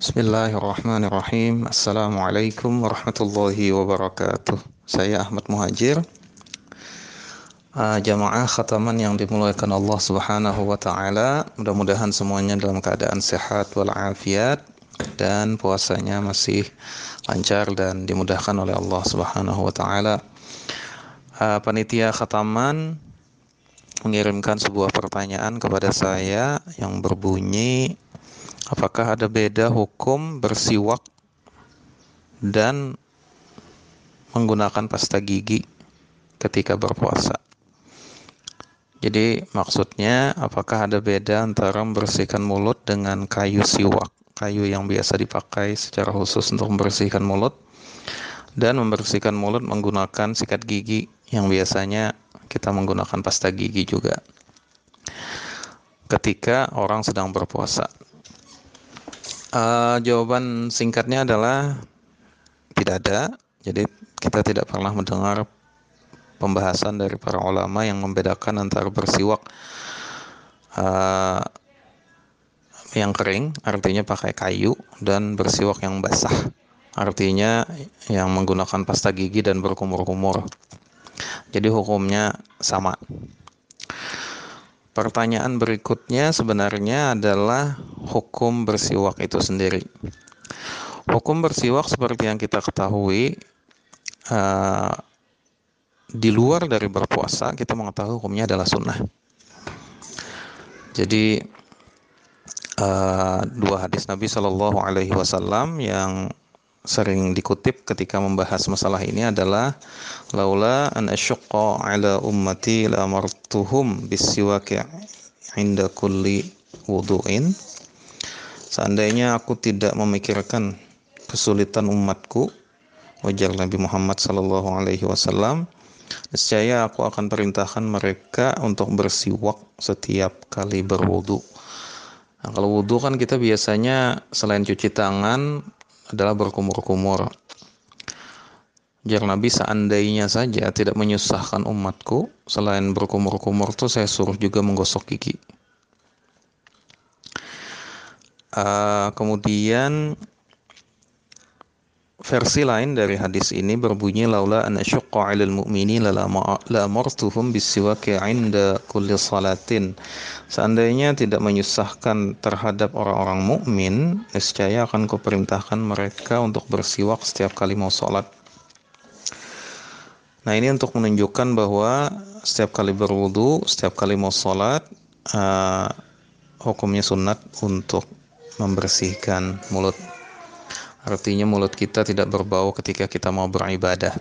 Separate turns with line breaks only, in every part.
Bismillahirrahmanirrahim. Assalamualaikum warahmatullahi wabarakatuh. Saya Ahmad Muhajir. Uh, jamaah khataman yang dimuliakan Allah Subhanahu wa taala, mudah-mudahan semuanya dalam keadaan sehat walafiat dan puasanya masih lancar dan dimudahkan oleh Allah Subhanahu wa taala. Uh, panitia khataman mengirimkan sebuah pertanyaan kepada saya yang berbunyi apakah ada beda hukum bersiwak dan menggunakan pasta gigi ketika berpuasa. Jadi maksudnya apakah ada beda antara membersihkan mulut dengan kayu siwak, kayu yang biasa dipakai secara khusus untuk membersihkan mulut dan membersihkan mulut menggunakan sikat gigi yang biasanya kita menggunakan pasta gigi juga. Ketika orang sedang berpuasa. Uh, jawaban singkatnya adalah tidak ada. Jadi kita tidak pernah mendengar pembahasan dari para ulama yang membedakan antara bersiwak uh, yang kering, artinya pakai kayu, dan bersiwak yang basah, artinya yang menggunakan pasta gigi dan berkumur-kumur. Jadi hukumnya sama. Pertanyaan berikutnya sebenarnya adalah hukum bersiwak itu sendiri. Hukum bersiwak seperti yang kita ketahui uh, di luar dari berpuasa kita mengetahui hukumnya adalah sunnah. Jadi uh, dua hadis Nabi Shallallahu Alaihi Wasallam yang sering dikutip ketika membahas masalah ini adalah laula an asyqa ala ummati la amartuhum bisiwaki inda kulli wudu'in seandainya aku tidak memikirkan kesulitan umatku wajar Nabi Muhammad sallallahu alaihi wasallam Niscaya aku akan perintahkan mereka untuk bersiwak setiap kali berwudu. Nah, kalau wudu kan kita biasanya selain cuci tangan adalah berkumur-kumur. Jar Nabi seandainya saja tidak menyusahkan umatku, selain berkumur-kumur tuh saya suruh juga menggosok gigi. Uh, kemudian Versi lain dari hadis ini berbunyi laula an asyqa 'alal mu'mini la amartuhum bisiwaki 'inda kulli salatin. Seandainya tidak menyusahkan terhadap orang-orang mukmin, niscaya akan kuperintahkan mereka untuk bersiwak setiap kali mau salat. Nah, ini untuk menunjukkan bahwa setiap kali berwudu, setiap kali mau salat, uh, hukumnya sunat untuk membersihkan mulut Artinya mulut kita tidak berbau ketika kita mau beribadah.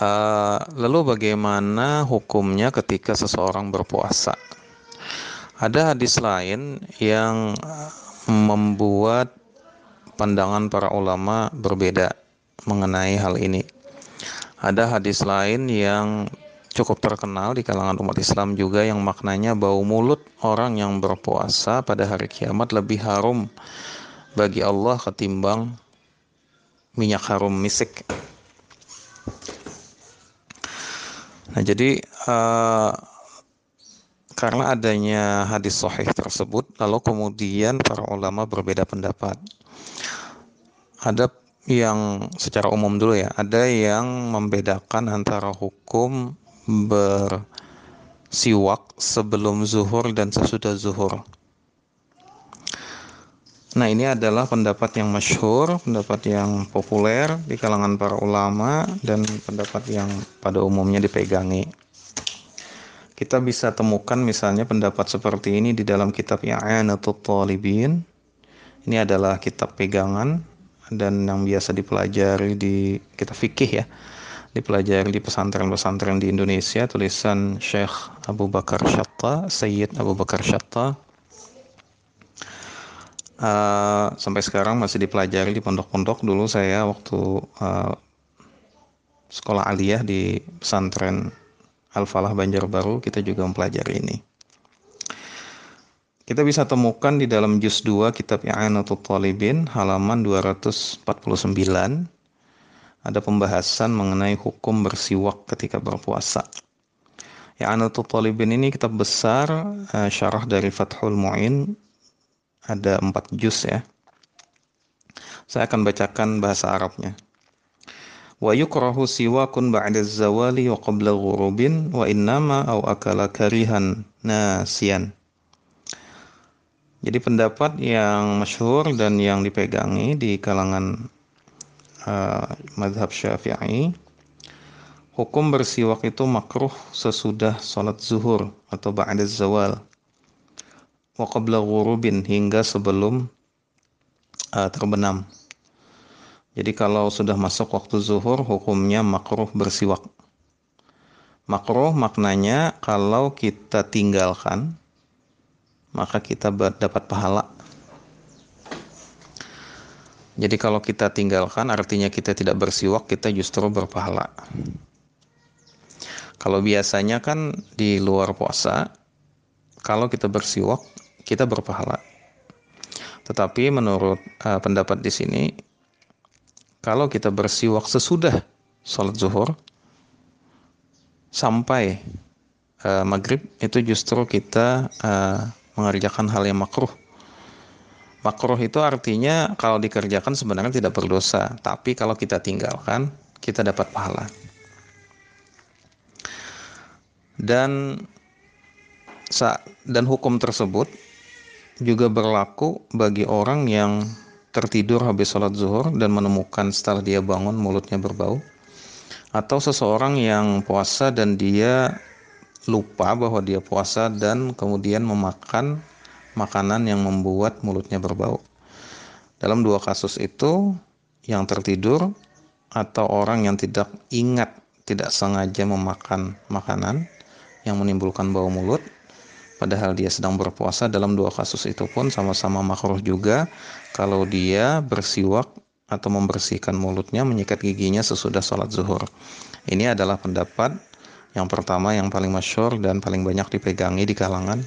Uh, lalu bagaimana hukumnya ketika seseorang berpuasa? Ada hadis lain yang membuat pandangan para ulama berbeda mengenai hal ini. Ada hadis lain yang cukup terkenal di kalangan umat Islam juga yang maknanya bau mulut orang yang berpuasa pada hari kiamat lebih harum bagi Allah ketimbang minyak harum misik. Nah, jadi uh, karena adanya hadis sahih tersebut, lalu kemudian para ulama berbeda pendapat. Ada yang secara umum dulu ya, ada yang membedakan antara hukum bersiwak sebelum zuhur dan sesudah zuhur. Nah ini adalah pendapat yang masyhur, pendapat yang populer di kalangan para ulama dan pendapat yang pada umumnya dipegangi. Kita bisa temukan misalnya pendapat seperti ini di dalam kitab I'anatul Talibin. Ini adalah kitab pegangan dan yang biasa dipelajari di kitab fikih ya. Dipelajari di pesantren-pesantren di Indonesia tulisan Syekh Abu Bakar Syatta, Sayyid Abu Bakar Syatta uh, sampai sekarang masih dipelajari di pondok-pondok dulu saya waktu uh, sekolah aliyah di pesantren Al-Falah Banjarbaru kita juga mempelajari ini. Kita bisa temukan di dalam juz 2 kitab I'anatul Talibin halaman 249 ada pembahasan mengenai hukum bersiwak ketika berpuasa. I'anatul Talibin ini kitab besar uh, syarah dari Fathul Mu'in ada empat juz ya. Saya akan bacakan bahasa Arabnya. Wa yukrahu siwakun ba'da zawali wa qabla ghurubin wa innama au akala karihan nasian. Jadi pendapat yang masyhur dan yang dipegangi di kalangan uh, madhab syafi'i hukum bersiwak itu makruh sesudah sholat zuhur atau ba'da zawal wa qabla ghurubin hingga sebelum uh, terbenam. Jadi kalau sudah masuk waktu zuhur hukumnya makruh bersiwak. Makruh maknanya kalau kita tinggalkan maka kita dapat pahala. Jadi kalau kita tinggalkan artinya kita tidak bersiwak kita justru berpahala. Kalau biasanya kan di luar puasa kalau kita bersiwak kita berpahala. Tetapi menurut uh, pendapat di sini kalau kita bersiwak sesudah sholat zuhur sampai uh, maghrib itu justru kita uh, mengerjakan hal yang makruh. Makruh itu artinya kalau dikerjakan sebenarnya tidak berdosa, tapi kalau kita tinggalkan kita dapat pahala. Dan dan hukum tersebut juga berlaku bagi orang yang tertidur habis sholat zuhur dan menemukan setelah dia bangun mulutnya berbau atau seseorang yang puasa dan dia lupa bahwa dia puasa dan kemudian memakan makanan yang membuat mulutnya berbau. Dalam dua kasus itu, yang tertidur atau orang yang tidak ingat, tidak sengaja memakan makanan yang menimbulkan bau mulut, padahal dia sedang berpuasa dalam dua kasus itu pun sama-sama makruh juga. Kalau dia bersiwak atau membersihkan mulutnya menyikat giginya sesudah sholat zuhur. Ini adalah pendapat yang pertama yang paling masyur dan paling banyak dipegangi di kalangan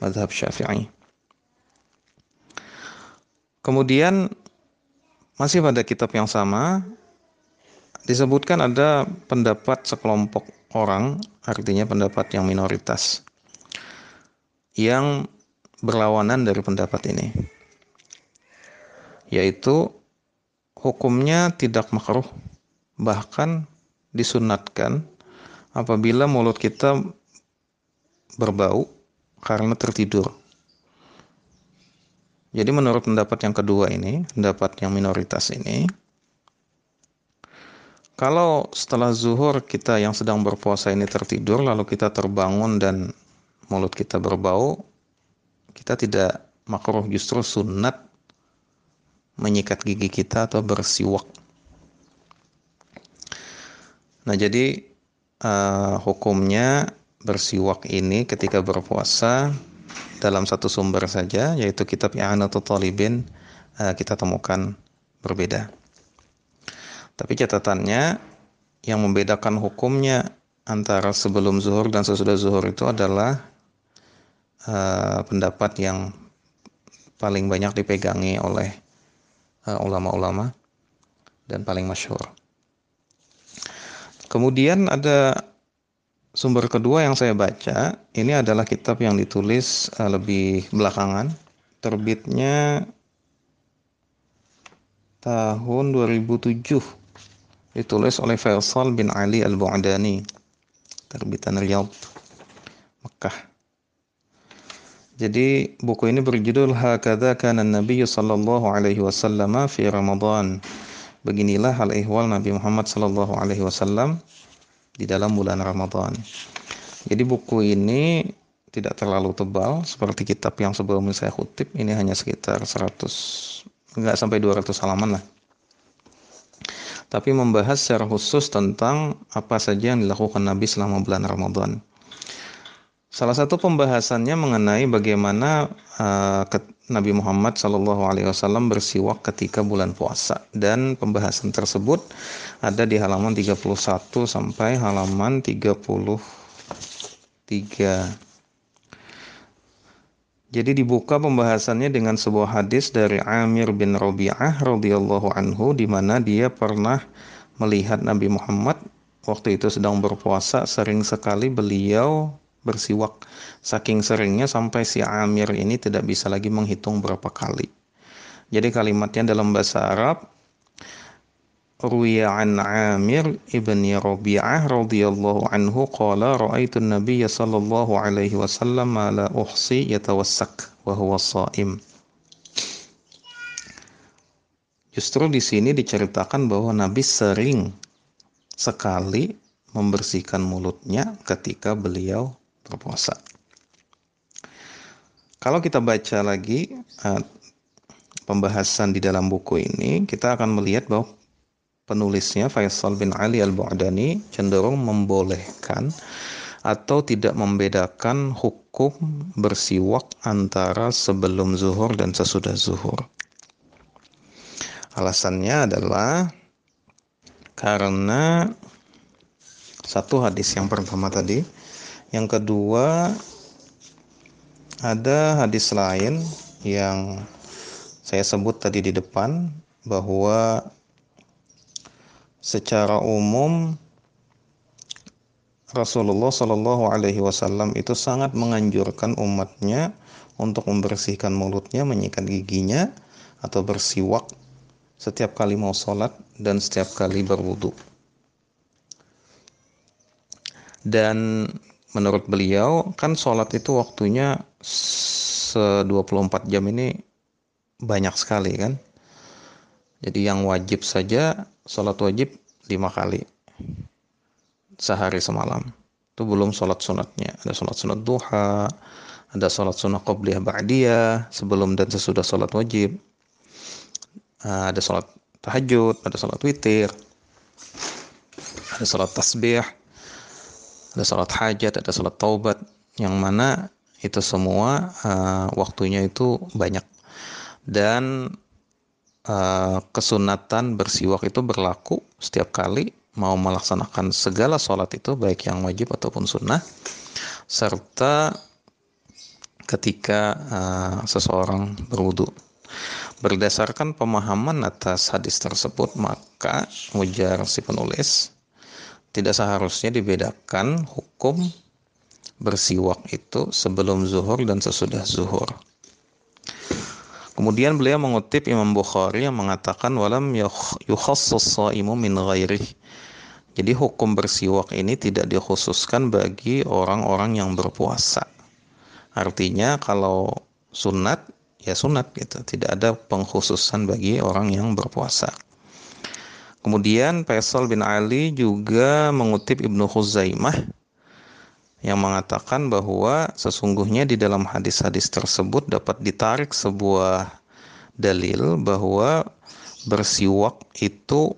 madhab syafi'i. Kemudian masih pada kitab yang sama disebutkan ada pendapat sekelompok orang artinya pendapat yang minoritas yang berlawanan dari pendapat ini yaitu hukumnya tidak makruh bahkan disunatkan apabila mulut kita berbau karena tertidur. Jadi menurut pendapat yang kedua ini pendapat yang minoritas ini kalau setelah zuhur kita yang sedang berpuasa ini tertidur lalu kita terbangun dan mulut kita berbau, kita tidak makruh justru sunat menyikat gigi kita atau bersiwak. Nah, jadi uh, hukumnya bersiwak ini ketika berpuasa dalam satu sumber saja yaitu kitab I'anatul Talibin uh, kita temukan berbeda. Tapi catatannya yang membedakan hukumnya antara sebelum zuhur dan sesudah zuhur itu adalah uh, pendapat yang paling banyak dipegangi oleh eh, ulama-ulama dan paling masyhur. Kemudian ada sumber kedua yang saya baca, ini adalah kitab yang ditulis uh, lebih belakangan, terbitnya tahun 2007 ditulis oleh Faisal bin Ali Al-Bu'adani terbitan Riyadh Mekah jadi buku ini berjudul Hakadha kana Nabi sallallahu alaihi wasallam fi Ramadan. Beginilah hal ihwal Nabi Muhammad sallallahu alaihi wasallam di dalam bulan Ramadan. Jadi buku ini tidak terlalu tebal seperti kitab yang sebelumnya saya kutip. Ini hanya sekitar 100 enggak sampai 200 halaman lah. Tapi membahas secara khusus tentang apa saja yang dilakukan Nabi selama bulan Ramadan. Salah satu pembahasannya mengenai bagaimana uh, Nabi Muhammad SAW bersiwak ketika bulan puasa dan pembahasan tersebut ada di halaman 31 sampai halaman 33. Jadi dibuka pembahasannya dengan sebuah hadis dari Amir bin Rabi'ah radhiyallahu anhu di mana dia pernah melihat Nabi Muhammad waktu itu sedang berpuasa sering sekali beliau bersiwak saking seringnya sampai si Amir ini tidak bisa lagi menghitung berapa kali. Jadi kalimatnya dalam bahasa Arab Ruwiya an Amir ibn Rabi'ah radhiyallahu anhu qala ra'aitu an-nabiy sallallahu alaihi wasallam la uhsi yatawassak wa huwa sha'im. Justru di sini diceritakan bahwa Nabi sering sekali membersihkan mulutnya ketika beliau berpuasa. Kalau kita baca lagi uh, pembahasan di dalam buku ini, kita akan melihat bahwa penulisnya Faisal bin Ali Al-Bu'dani cenderung membolehkan atau tidak membedakan hukum bersiwak antara sebelum zuhur dan sesudah zuhur. Alasannya adalah karena satu hadis yang pertama tadi, yang kedua ada hadis lain yang saya sebut tadi di depan bahwa secara umum Rasulullah Shallallahu Alaihi Wasallam itu sangat menganjurkan umatnya untuk membersihkan mulutnya, menyikat giginya, atau bersiwak setiap kali mau sholat dan setiap kali berwudu. Dan menurut beliau kan sholat itu waktunya se 24 jam ini banyak sekali kan. Jadi yang wajib saja sholat wajib lima kali sehari semalam. Itu belum sholat sunatnya. Ada sholat sunat duha, ada sholat sunat qobliyah ba'diyah, sebelum dan sesudah sholat wajib. Ah, ada sholat tahajud, ada sholat witir, ada sholat tasbih, ada sholat hajat, ada sholat taubat, yang mana itu semua uh, waktunya itu banyak. Dan uh, kesunatan bersiwak itu berlaku setiap kali mau melaksanakan segala sholat itu baik yang wajib ataupun sunnah serta ketika uh, seseorang berwudu. Berdasarkan pemahaman atas hadis tersebut, maka ujar si penulis tidak seharusnya dibedakan hukum bersiwak itu sebelum zuhur dan sesudah zuhur. Kemudian beliau mengutip Imam Bukhari yang mengatakan walam yukhassus shaimu min ghairih. Jadi hukum bersiwak ini tidak dikhususkan bagi orang-orang yang berpuasa. Artinya kalau sunat ya sunat gitu, tidak ada pengkhususan bagi orang yang berpuasa. Kemudian Faisal bin Ali juga mengutip Ibnu Khuzaimah yang mengatakan bahwa sesungguhnya di dalam hadis-hadis tersebut dapat ditarik sebuah dalil bahwa bersiwak itu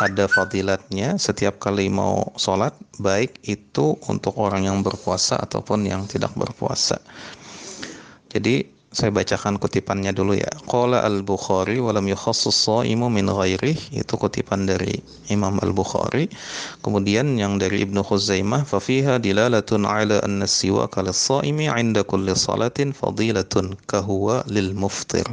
ada fadilatnya. Setiap kali mau sholat baik itu untuk orang yang berpuasa ataupun yang tidak berpuasa. Jadi saya bacakan kutipannya dulu ya. Qala al-Bukhari walam yukhassus shaimu min ghairi itu kutipan dari Imam al-Bukhari. Kemudian yang dari Ibnu Khuzaimah fa fiha dilalatun ala anna siwaka lis-shaimi 'inda kulli salatin fadilatun kahuwa lil muftir.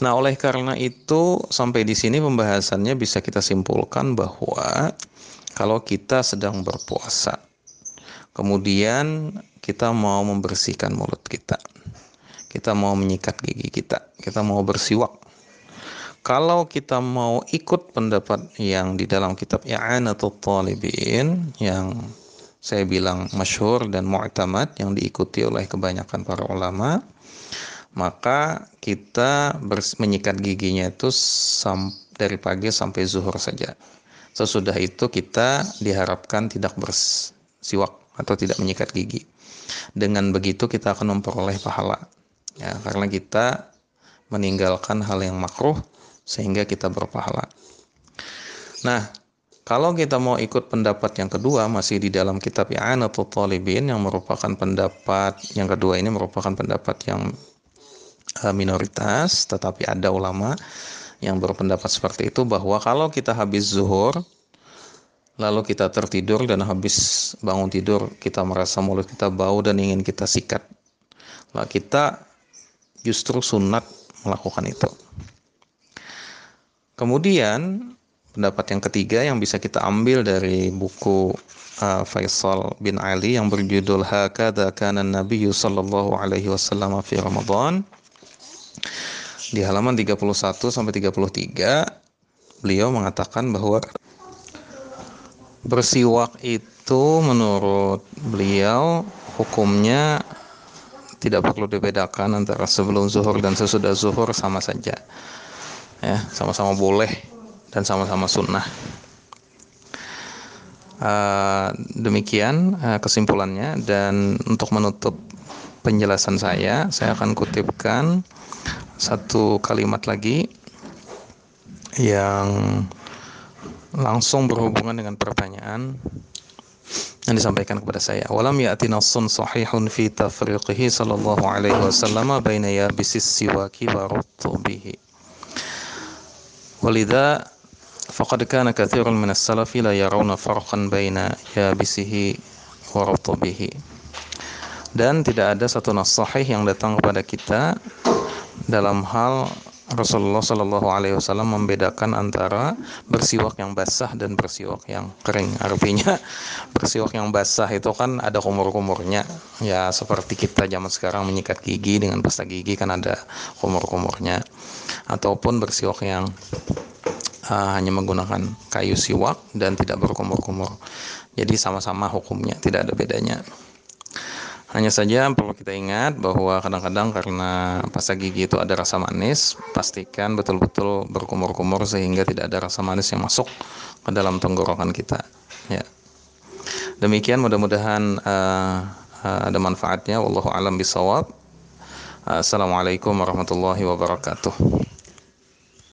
Nah, oleh karena itu sampai di sini pembahasannya bisa kita simpulkan bahwa kalau kita sedang berpuasa kemudian kita mau membersihkan mulut kita. Kita mau menyikat gigi kita. Kita mau bersiwak. Kalau kita mau ikut pendapat yang di dalam kitab I'anatul Talibin yang saya bilang masyhur dan mu'tamad yang diikuti oleh kebanyakan para ulama, maka kita menyikat giginya itu dari pagi sampai zuhur saja. Sesudah itu kita diharapkan tidak bersiwak atau tidak menyikat gigi. Dengan begitu kita akan memperoleh pahala. Ya, karena kita meninggalkan hal yang makruh sehingga kita berpahala. Nah, kalau kita mau ikut pendapat yang kedua masih di dalam kitab I'anatul Talibin yang merupakan pendapat yang kedua ini merupakan pendapat yang eh, minoritas tetapi ada ulama yang berpendapat seperti itu bahwa kalau kita habis zuhur lalu kita tertidur dan habis bangun tidur kita merasa mulut kita bau dan ingin kita sikat. Nah, kita justru sunat melakukan itu. Kemudian pendapat yang ketiga yang bisa kita ambil dari buku uh, Faisal bin Ali yang berjudul Hakada kana Nabi sallallahu alaihi wasallam fi Ramadan di halaman 31 sampai 33 beliau mengatakan bahwa bersiwak itu menurut beliau hukumnya tidak perlu dibedakan antara sebelum zuhur dan sesudah zuhur sama saja ya sama-sama boleh dan sama-sama sunnah. Uh, demikian uh, kesimpulannya dan untuk menutup penjelasan saya, saya akan kutipkan satu kalimat lagi yang langsung berhubungan dengan pertanyaan yang disampaikan kepada saya. Walam ya'ti nassun sahihun fi tafriqihi sallallahu alaihi wasallam baina yabisis siwaki wa rutubihi. Walidha faqad kana kathirun min as-salafi la yarawna farqan baina yabisihi wa rutubihi. Dan tidak ada satu nas sahih yang datang kepada kita dalam hal Rasulullah Shallallahu Alaihi Wasallam membedakan antara bersiwak yang basah dan bersiwak yang kering. Artinya bersiwak yang basah itu kan ada kumur-kumurnya, ya seperti kita zaman sekarang menyikat gigi dengan pasta gigi kan ada kumur-kumurnya. Ataupun bersiwak yang uh, hanya menggunakan kayu siwak dan tidak berkumur-kumur. Jadi sama-sama hukumnya, tidak ada bedanya. Hanya saja perlu kita ingat bahwa kadang-kadang karena pasta gigi itu ada rasa manis, pastikan betul-betul berkumur-kumur sehingga tidak ada rasa manis yang masuk ke dalam tenggorokan kita. Ya. Demikian mudah-mudahan uh, uh, ada manfaatnya. Wallahu alam bisawab. Assalamualaikum warahmatullahi wabarakatuh.